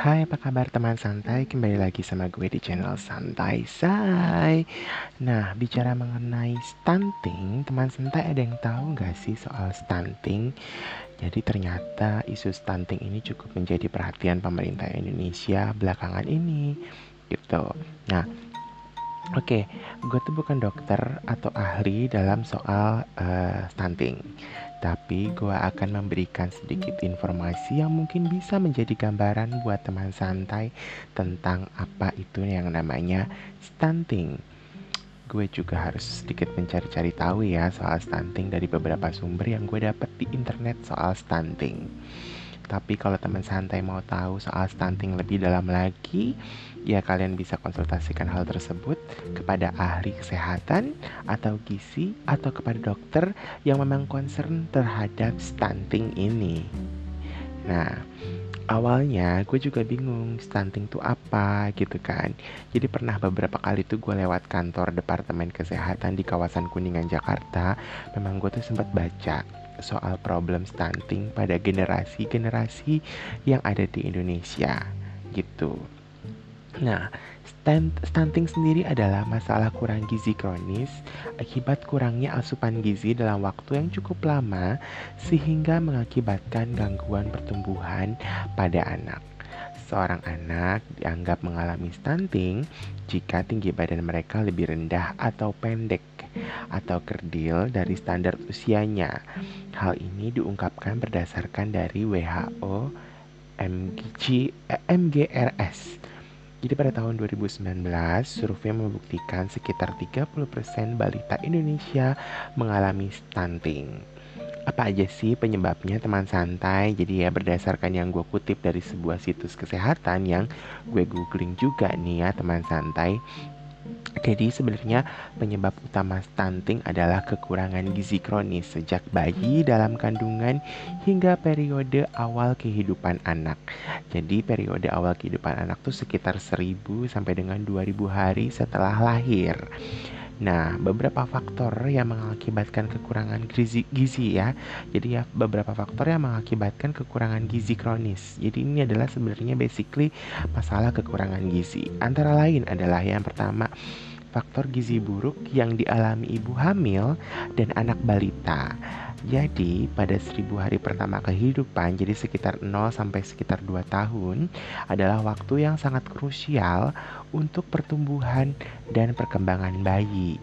Hai, apa kabar teman santai? Kembali lagi sama gue di channel Santai Say. Nah, bicara mengenai stunting, teman santai ada yang tahu nggak sih soal stunting? Jadi ternyata isu stunting ini cukup menjadi perhatian pemerintah Indonesia belakangan ini, gitu. Nah, oke, okay, gue tuh bukan dokter atau ahli dalam soal uh, stunting tapi gue akan memberikan sedikit informasi yang mungkin bisa menjadi gambaran buat teman santai tentang apa itu yang namanya stunting. Gue juga harus sedikit mencari-cari tahu ya soal stunting dari beberapa sumber yang gue dapat di internet soal stunting. Tapi kalau teman santai mau tahu soal stunting lebih dalam lagi, ya kalian bisa konsultasikan hal tersebut kepada ahli kesehatan atau gizi atau kepada dokter yang memang concern terhadap stunting ini. Nah, awalnya gue juga bingung stunting itu apa gitu kan jadi pernah beberapa kali tuh gue lewat kantor departemen kesehatan di kawasan kuningan Jakarta memang gue tuh sempat baca soal problem stunting pada generasi-generasi yang ada di Indonesia gitu. Nah, stunting sendiri adalah masalah kurang gizi kronis akibat kurangnya asupan gizi dalam waktu yang cukup lama sehingga mengakibatkan gangguan pertumbuhan pada anak. Seorang anak dianggap mengalami stunting jika tinggi badan mereka lebih rendah atau pendek atau kerdil dari standar usianya. Hal ini diungkapkan berdasarkan dari WHO MGC, eh, MGRS. Jadi pada tahun 2019, survei membuktikan sekitar 30% balita Indonesia mengalami stunting. Apa aja sih penyebabnya teman santai? Jadi ya berdasarkan yang gue kutip dari sebuah situs kesehatan yang gue googling juga nih ya teman santai. Jadi sebenarnya penyebab utama stunting adalah kekurangan gizi kronis sejak bayi dalam kandungan hingga periode awal kehidupan anak. Jadi periode awal kehidupan anak tuh sekitar 1000 sampai dengan 2000 hari setelah lahir. Nah, beberapa faktor yang mengakibatkan kekurangan gizi, gizi ya. Jadi ya beberapa faktor yang mengakibatkan kekurangan gizi kronis. Jadi ini adalah sebenarnya basically masalah kekurangan gizi. Antara lain adalah yang pertama faktor gizi buruk yang dialami ibu hamil dan anak balita. Jadi pada seribu hari pertama kehidupan jadi sekitar 0 sampai sekitar 2 tahun adalah waktu yang sangat krusial untuk pertumbuhan dan perkembangan bayi.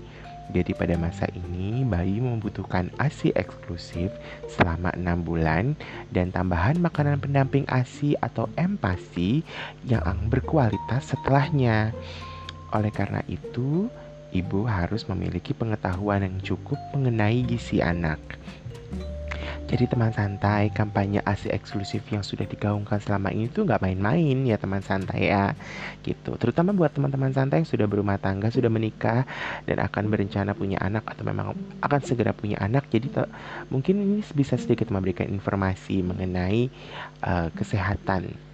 Jadi pada masa ini bayi membutuhkan ASI eksklusif selama 6 bulan dan tambahan makanan pendamping ASI atau MPASI yang berkualitas setelahnya. Oleh karena itu, ibu harus memiliki pengetahuan yang cukup mengenai gizi anak. Jadi teman santai, kampanye ASI eksklusif yang sudah digaungkan selama ini tuh nggak main-main ya teman santai ya, gitu. Terutama buat teman-teman santai yang sudah berumah tangga, sudah menikah dan akan berencana punya anak atau memang akan segera punya anak. Jadi mungkin ini bisa sedikit memberikan informasi mengenai uh, kesehatan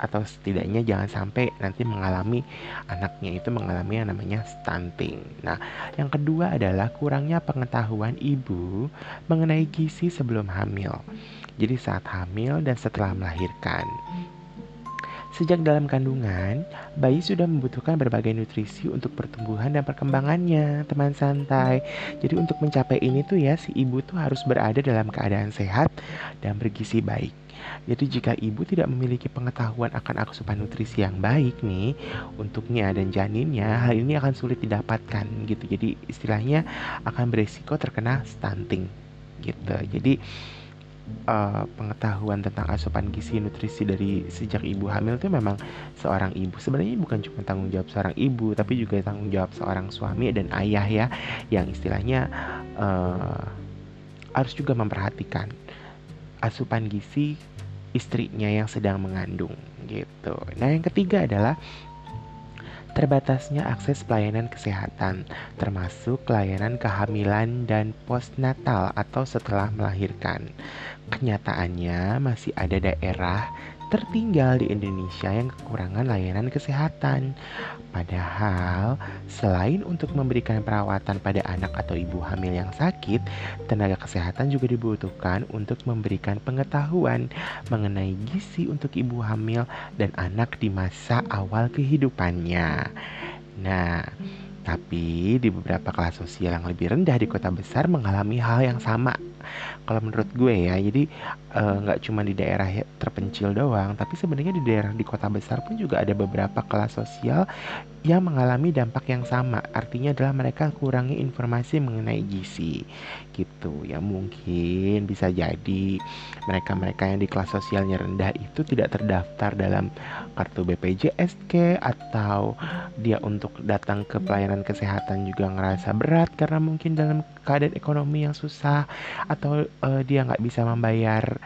atau setidaknya jangan sampai nanti mengalami anaknya itu mengalami yang namanya stunting. Nah, yang kedua adalah kurangnya pengetahuan ibu mengenai gizi sebelum hamil. Jadi saat hamil dan setelah melahirkan. Sejak dalam kandungan, bayi sudah membutuhkan berbagai nutrisi untuk pertumbuhan dan perkembangannya, teman santai. Jadi untuk mencapai ini tuh ya, si ibu tuh harus berada dalam keadaan sehat dan bergizi baik. Jadi jika ibu tidak memiliki pengetahuan akan asupan nutrisi yang baik nih untuknya dan janinnya, hal ini akan sulit didapatkan gitu. Jadi istilahnya akan beresiko terkena stunting gitu. Jadi uh, pengetahuan tentang asupan gizi nutrisi dari sejak ibu hamil itu memang seorang ibu sebenarnya bukan cuma tanggung jawab seorang ibu tapi juga tanggung jawab seorang suami dan ayah ya yang istilahnya uh, harus juga memperhatikan asupan gizi istrinya yang sedang mengandung gitu. Nah, yang ketiga adalah terbatasnya akses pelayanan kesehatan, termasuk layanan kehamilan dan postnatal atau setelah melahirkan. Kenyataannya masih ada daerah tertinggal di Indonesia yang kekurangan layanan kesehatan. Padahal, selain untuk memberikan perawatan pada anak atau ibu hamil yang sakit, tenaga kesehatan juga dibutuhkan untuk memberikan pengetahuan mengenai gizi untuk ibu hamil dan anak di masa awal kehidupannya. Nah, tapi di beberapa kelas sosial yang lebih rendah di kota besar mengalami hal yang sama. Kalau menurut gue ya, jadi eh, nggak uh, cuma di daerah terpencil doang, tapi sebenarnya di daerah di kota besar pun juga ada beberapa kelas sosial yang mengalami dampak yang sama. Artinya adalah mereka kurangi informasi mengenai gizi. Gitu. Ya mungkin bisa jadi mereka-mereka yang di kelas sosialnya rendah itu tidak terdaftar dalam kartu BPJS ke atau dia untuk datang ke pelayanan kesehatan juga ngerasa berat karena mungkin dalam keadaan ekonomi yang susah atau uh, dia nggak bisa membayar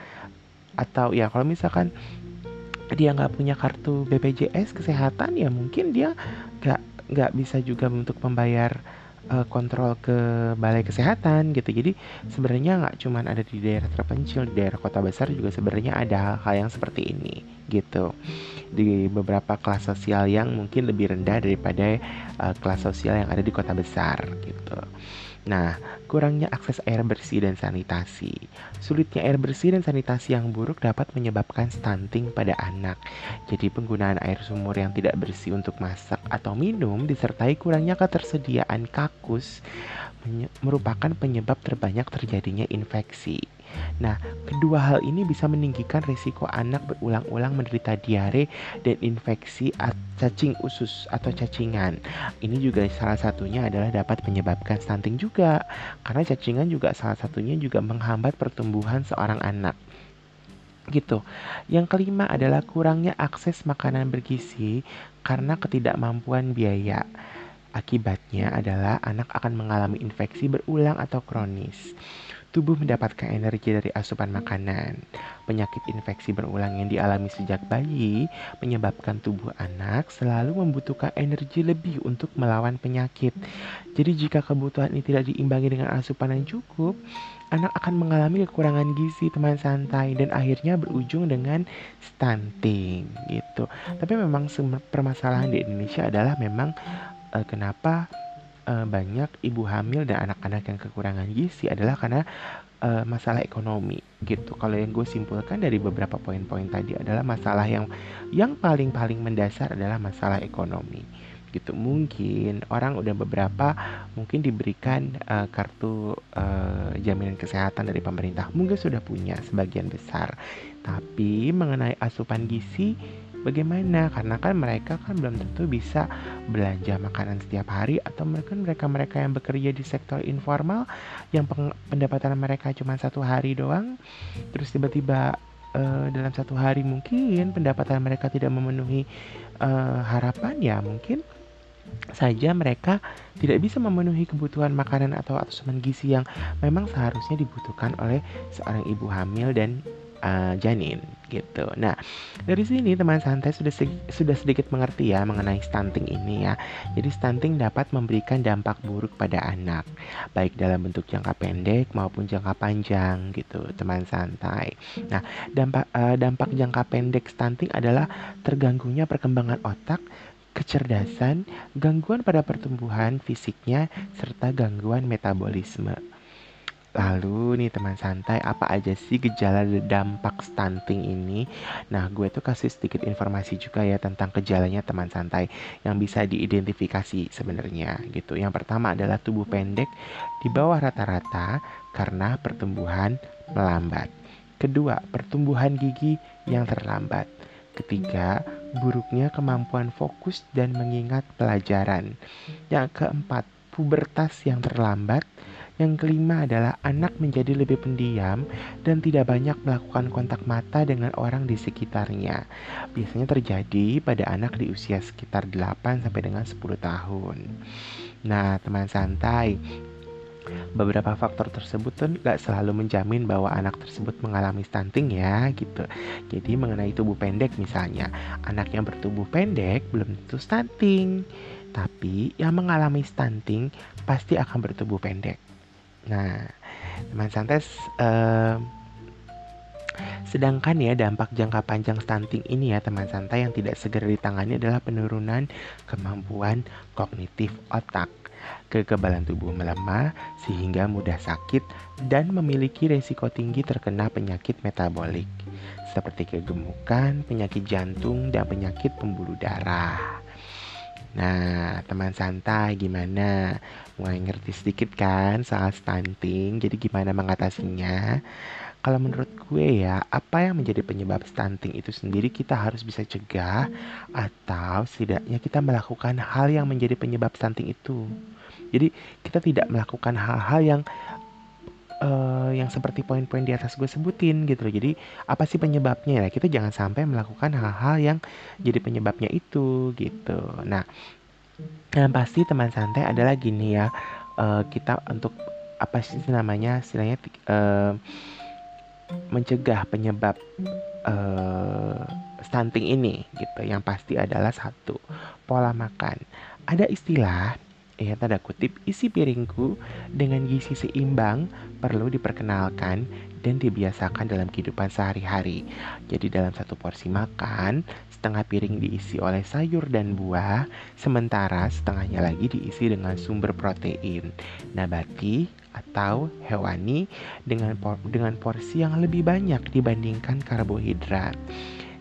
atau ya kalau misalkan dia nggak punya kartu BPJS kesehatan ya mungkin dia nggak nggak bisa juga untuk membayar uh, kontrol ke balai kesehatan gitu. Jadi sebenarnya nggak cuma ada di daerah terpencil di daerah kota besar juga sebenarnya ada hal yang seperti ini gitu. Di beberapa kelas sosial yang mungkin lebih rendah daripada uh, kelas sosial yang ada di kota besar gitu Nah, kurangnya akses air bersih dan sanitasi. Sulitnya air bersih dan sanitasi yang buruk dapat menyebabkan stunting pada anak. Jadi penggunaan air sumur yang tidak bersih untuk masak atau minum disertai kurangnya ketersediaan kakus merupakan penyebab terbanyak terjadinya infeksi. Nah, kedua hal ini bisa meninggikan risiko anak berulang-ulang menderita diare dan infeksi cacing usus atau cacingan. Ini juga salah satunya adalah dapat menyebabkan stunting juga, karena cacingan juga salah satunya juga menghambat pertumbuhan seorang anak gitu. Yang kelima adalah kurangnya akses makanan bergizi karena ketidakmampuan biaya. Akibatnya adalah anak akan mengalami infeksi berulang atau kronis. Tubuh mendapatkan energi dari asupan makanan. Penyakit infeksi berulang yang dialami sejak bayi menyebabkan tubuh anak selalu membutuhkan energi lebih untuk melawan penyakit. Jadi jika kebutuhan ini tidak diimbangi dengan asupan yang cukup, anak akan mengalami kekurangan gizi teman santai dan akhirnya berujung dengan stunting gitu. Tapi memang permasalahan di Indonesia adalah memang uh, kenapa uh, banyak ibu hamil dan anak-anak yang kekurangan gizi adalah karena uh, masalah ekonomi gitu. Kalau yang gue simpulkan dari beberapa poin-poin tadi adalah masalah yang yang paling-paling mendasar adalah masalah ekonomi gitu. Mungkin orang udah beberapa mungkin diberikan uh, kartu uh, jaminan kesehatan dari pemerintah. Mungkin sudah punya sebagian besar. Tapi mengenai asupan gizi Bagaimana? Karena kan mereka kan belum tentu bisa belanja makanan setiap hari atau mereka mereka mereka yang bekerja di sektor informal yang pendapatan mereka cuma satu hari doang, terus tiba-tiba uh, dalam satu hari mungkin pendapatan mereka tidak memenuhi uh, harapan ya mungkin saja mereka tidak bisa memenuhi kebutuhan makanan atau asupan gizi yang memang seharusnya dibutuhkan oleh seorang ibu hamil dan uh, janin gitu. Nah, dari sini teman santai sudah sudah sedikit mengerti ya mengenai stunting ini ya. Jadi stunting dapat memberikan dampak buruk pada anak, baik dalam bentuk jangka pendek maupun jangka panjang gitu, teman santai. Nah, dampak uh, dampak jangka pendek stunting adalah terganggunya perkembangan otak kecerdasan, gangguan pada pertumbuhan fisiknya, serta gangguan metabolisme. Lalu nih teman santai, apa aja sih gejala dampak stunting ini? Nah, gue tuh kasih sedikit informasi juga ya tentang gejalanya teman santai yang bisa diidentifikasi sebenarnya gitu. Yang pertama adalah tubuh pendek di bawah rata-rata karena pertumbuhan melambat. Kedua, pertumbuhan gigi yang terlambat. Ketiga, buruknya kemampuan fokus dan mengingat pelajaran. Yang keempat, pubertas yang terlambat. Yang kelima adalah anak menjadi lebih pendiam dan tidak banyak melakukan kontak mata dengan orang di sekitarnya. Biasanya terjadi pada anak di usia sekitar 8 sampai dengan 10 tahun. Nah, teman santai, beberapa faktor tersebut tuh gak selalu menjamin bahwa anak tersebut mengalami stunting ya gitu. Jadi mengenai tubuh pendek misalnya, anak yang bertubuh pendek belum tentu stunting. Tapi yang mengalami stunting pasti akan bertubuh pendek. Nah, teman santai uh, Sedangkan ya dampak jangka panjang stunting ini ya teman santai yang tidak segera ditangani adalah penurunan kemampuan kognitif otak. Kekebalan tubuh melemah sehingga mudah sakit dan memiliki resiko tinggi terkena penyakit metabolik seperti kegemukan, penyakit jantung, dan penyakit pembuluh darah. Nah, teman santai gimana? Mulai ngerti sedikit kan soal stunting? Jadi gimana mengatasinya? Kalau menurut gue ya, apa yang menjadi penyebab stunting itu sendiri kita harus bisa cegah atau setidaknya kita melakukan hal yang menjadi penyebab stunting itu. Jadi kita tidak melakukan hal-hal yang uh, yang seperti poin-poin di atas gue sebutin gitu loh. Jadi apa sih penyebabnya ya? Kita jangan sampai melakukan hal-hal yang jadi penyebabnya itu gitu. Nah, yang pasti teman santai adalah gini ya. Uh, kita untuk apa sih namanya? Istilahnya uh, mencegah penyebab uh, stunting ini gitu. Yang pasti adalah satu, pola makan. Ada istilah ya tanda kutip isi piringku dengan gizi seimbang perlu diperkenalkan dan dibiasakan dalam kehidupan sehari-hari. Jadi dalam satu porsi makan, setengah piring diisi oleh sayur dan buah, sementara setengahnya lagi diisi dengan sumber protein nabati atau hewani dengan por dengan porsi yang lebih banyak dibandingkan karbohidrat.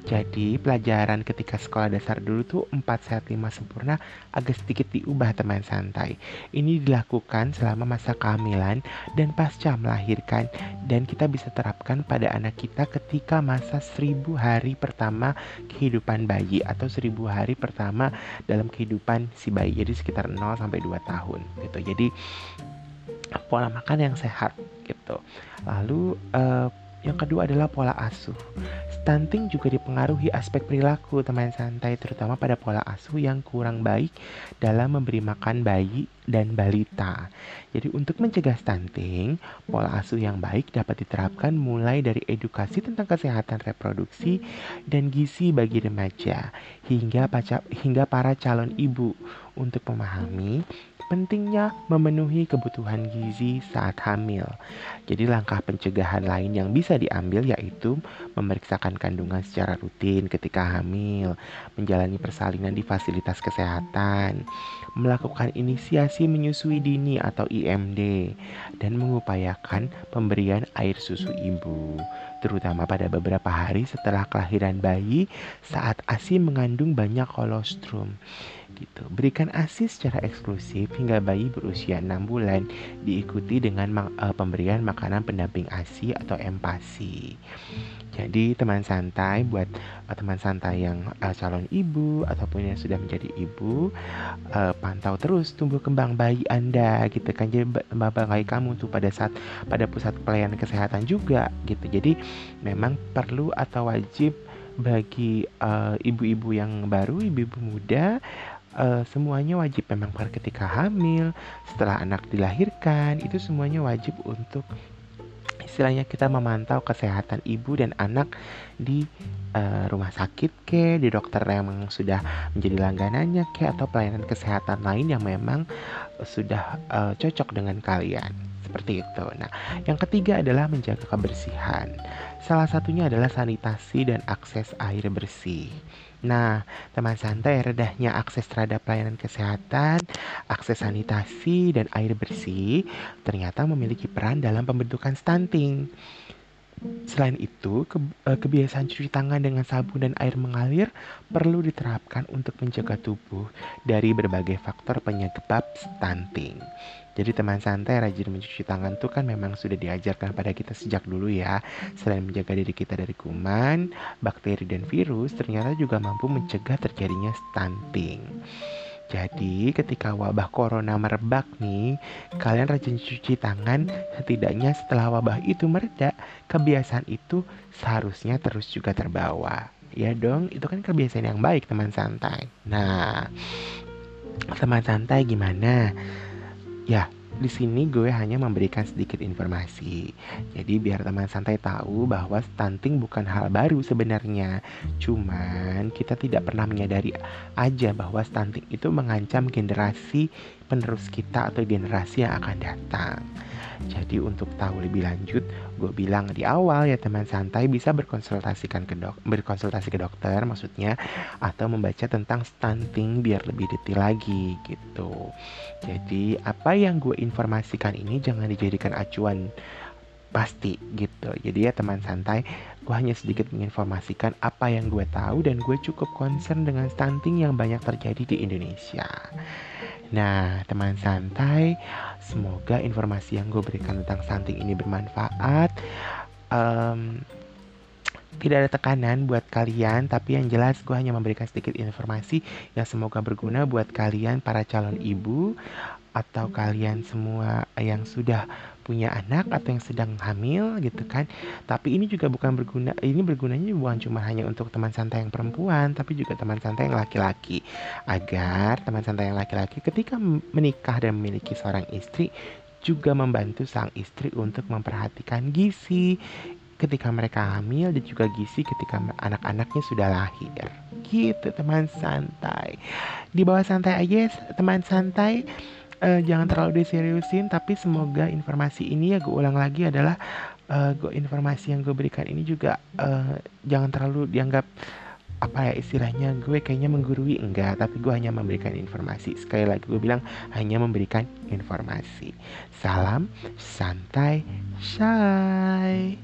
Jadi pelajaran ketika sekolah dasar dulu tuh 4 sehat 5 sempurna agak sedikit diubah teman santai. Ini dilakukan selama masa kehamilan dan pasca melahirkan dan kita bisa terapkan pada anak kita ketika masa 1000 hari pertama kehidupan bayi atau 1000 hari pertama dalam kehidupan si bayi. Jadi sekitar 0 sampai 2 tahun gitu. Jadi pola makan yang sehat gitu. Lalu uh, yang kedua adalah pola asuh. Stunting juga dipengaruhi aspek perilaku teman santai, terutama pada pola asuh yang kurang baik dalam memberi makan bayi dan balita. Jadi untuk mencegah stunting, pola asuh yang baik dapat diterapkan mulai dari edukasi tentang kesehatan reproduksi dan gizi bagi remaja hingga hingga para calon ibu untuk memahami pentingnya memenuhi kebutuhan gizi saat hamil. Jadi langkah pencegahan lain yang bisa diambil yaitu memeriksakan kandungan secara rutin ketika hamil, menjalani persalinan di fasilitas kesehatan, melakukan inisiasi menyusui dini atau IMD, dan mengupayakan pemberian air susu ibu terutama pada beberapa hari setelah kelahiran bayi saat ASI mengandung banyak kolostrum gitu. Berikan ASI secara eksklusif hingga bayi berusia 6 bulan diikuti dengan uh, pemberian makanan pendamping ASI atau empasi. Jadi teman santai buat uh, teman santai yang uh, calon ibu ataupun yang sudah menjadi ibu uh, pantau terus tumbuh kembang bayi Anda gitu kan. Jadi bayi kamu tuh pada saat pada pusat pelayanan kesehatan juga gitu. Jadi memang perlu atau wajib bagi ibu-ibu uh, yang baru, ibu-ibu muda uh, semuanya wajib memang ketika hamil, setelah anak dilahirkan, itu semuanya wajib untuk istilahnya kita memantau kesehatan ibu dan anak di uh, rumah sakit ke, di dokter yang memang sudah menjadi langganannya ke, atau pelayanan kesehatan lain yang memang sudah uh, cocok dengan kalian. Seperti itu. Nah, yang ketiga adalah menjaga kebersihan. Salah satunya adalah sanitasi dan akses air bersih. Nah, teman santai redahnya akses terhadap pelayanan kesehatan, akses sanitasi, dan air bersih ternyata memiliki peran dalam pembentukan stunting. Selain itu, eh, kebiasaan cuci tangan dengan sabun dan air mengalir perlu diterapkan untuk menjaga tubuh dari berbagai faktor penyebab stunting. Jadi teman santai rajin mencuci tangan tuh kan memang sudah diajarkan pada kita sejak dulu ya. Selain menjaga diri kita dari kuman, bakteri dan virus, ternyata juga mampu mencegah terjadinya stunting. Jadi ketika wabah corona merebak nih, kalian rajin cuci tangan setidaknya setelah wabah itu mereda, kebiasaan itu seharusnya terus juga terbawa. Ya dong, itu kan kebiasaan yang baik teman santai. Nah, teman santai gimana? Ya, di sini gue hanya memberikan sedikit informasi. Jadi biar teman santai tahu bahwa stunting bukan hal baru sebenarnya. Cuman kita tidak pernah menyadari aja bahwa stunting itu mengancam generasi penerus kita atau generasi yang akan datang. Jadi untuk tahu lebih lanjut, gue bilang di awal ya teman santai bisa berkonsultasikan ke dok, berkonsultasi ke dokter maksudnya atau membaca tentang stunting biar lebih detail lagi gitu. Jadi apa yang gue informasikan ini jangan dijadikan acuan pasti gitu. Jadi ya teman santai, gue hanya sedikit menginformasikan apa yang gue tahu dan gue cukup concern dengan stunting yang banyak terjadi di Indonesia. Nah, teman santai, semoga informasi yang gue berikan tentang stunting ini bermanfaat. Um, tidak ada tekanan buat kalian, tapi yang jelas gue hanya memberikan sedikit informasi yang semoga berguna buat kalian para calon ibu atau kalian semua yang sudah punya anak atau yang sedang hamil gitu kan. Tapi ini juga bukan berguna, ini bergunanya bukan cuma hanya untuk teman santai yang perempuan, tapi juga teman santai yang laki-laki. Agar teman santai yang laki-laki ketika menikah dan memiliki seorang istri juga membantu sang istri untuk memperhatikan gizi ketika mereka hamil dan juga gizi ketika anak-anaknya sudah lahir. Gitu teman santai. Di bawah santai aja teman santai uh, jangan terlalu diseriusin tapi semoga informasi ini ya gue ulang lagi adalah uh, gue informasi yang gue berikan ini juga uh, jangan terlalu dianggap apa ya istilahnya gue kayaknya menggurui enggak. Tapi gue hanya memberikan informasi. Sekali lagi gue bilang hanya memberikan informasi. Salam santai shy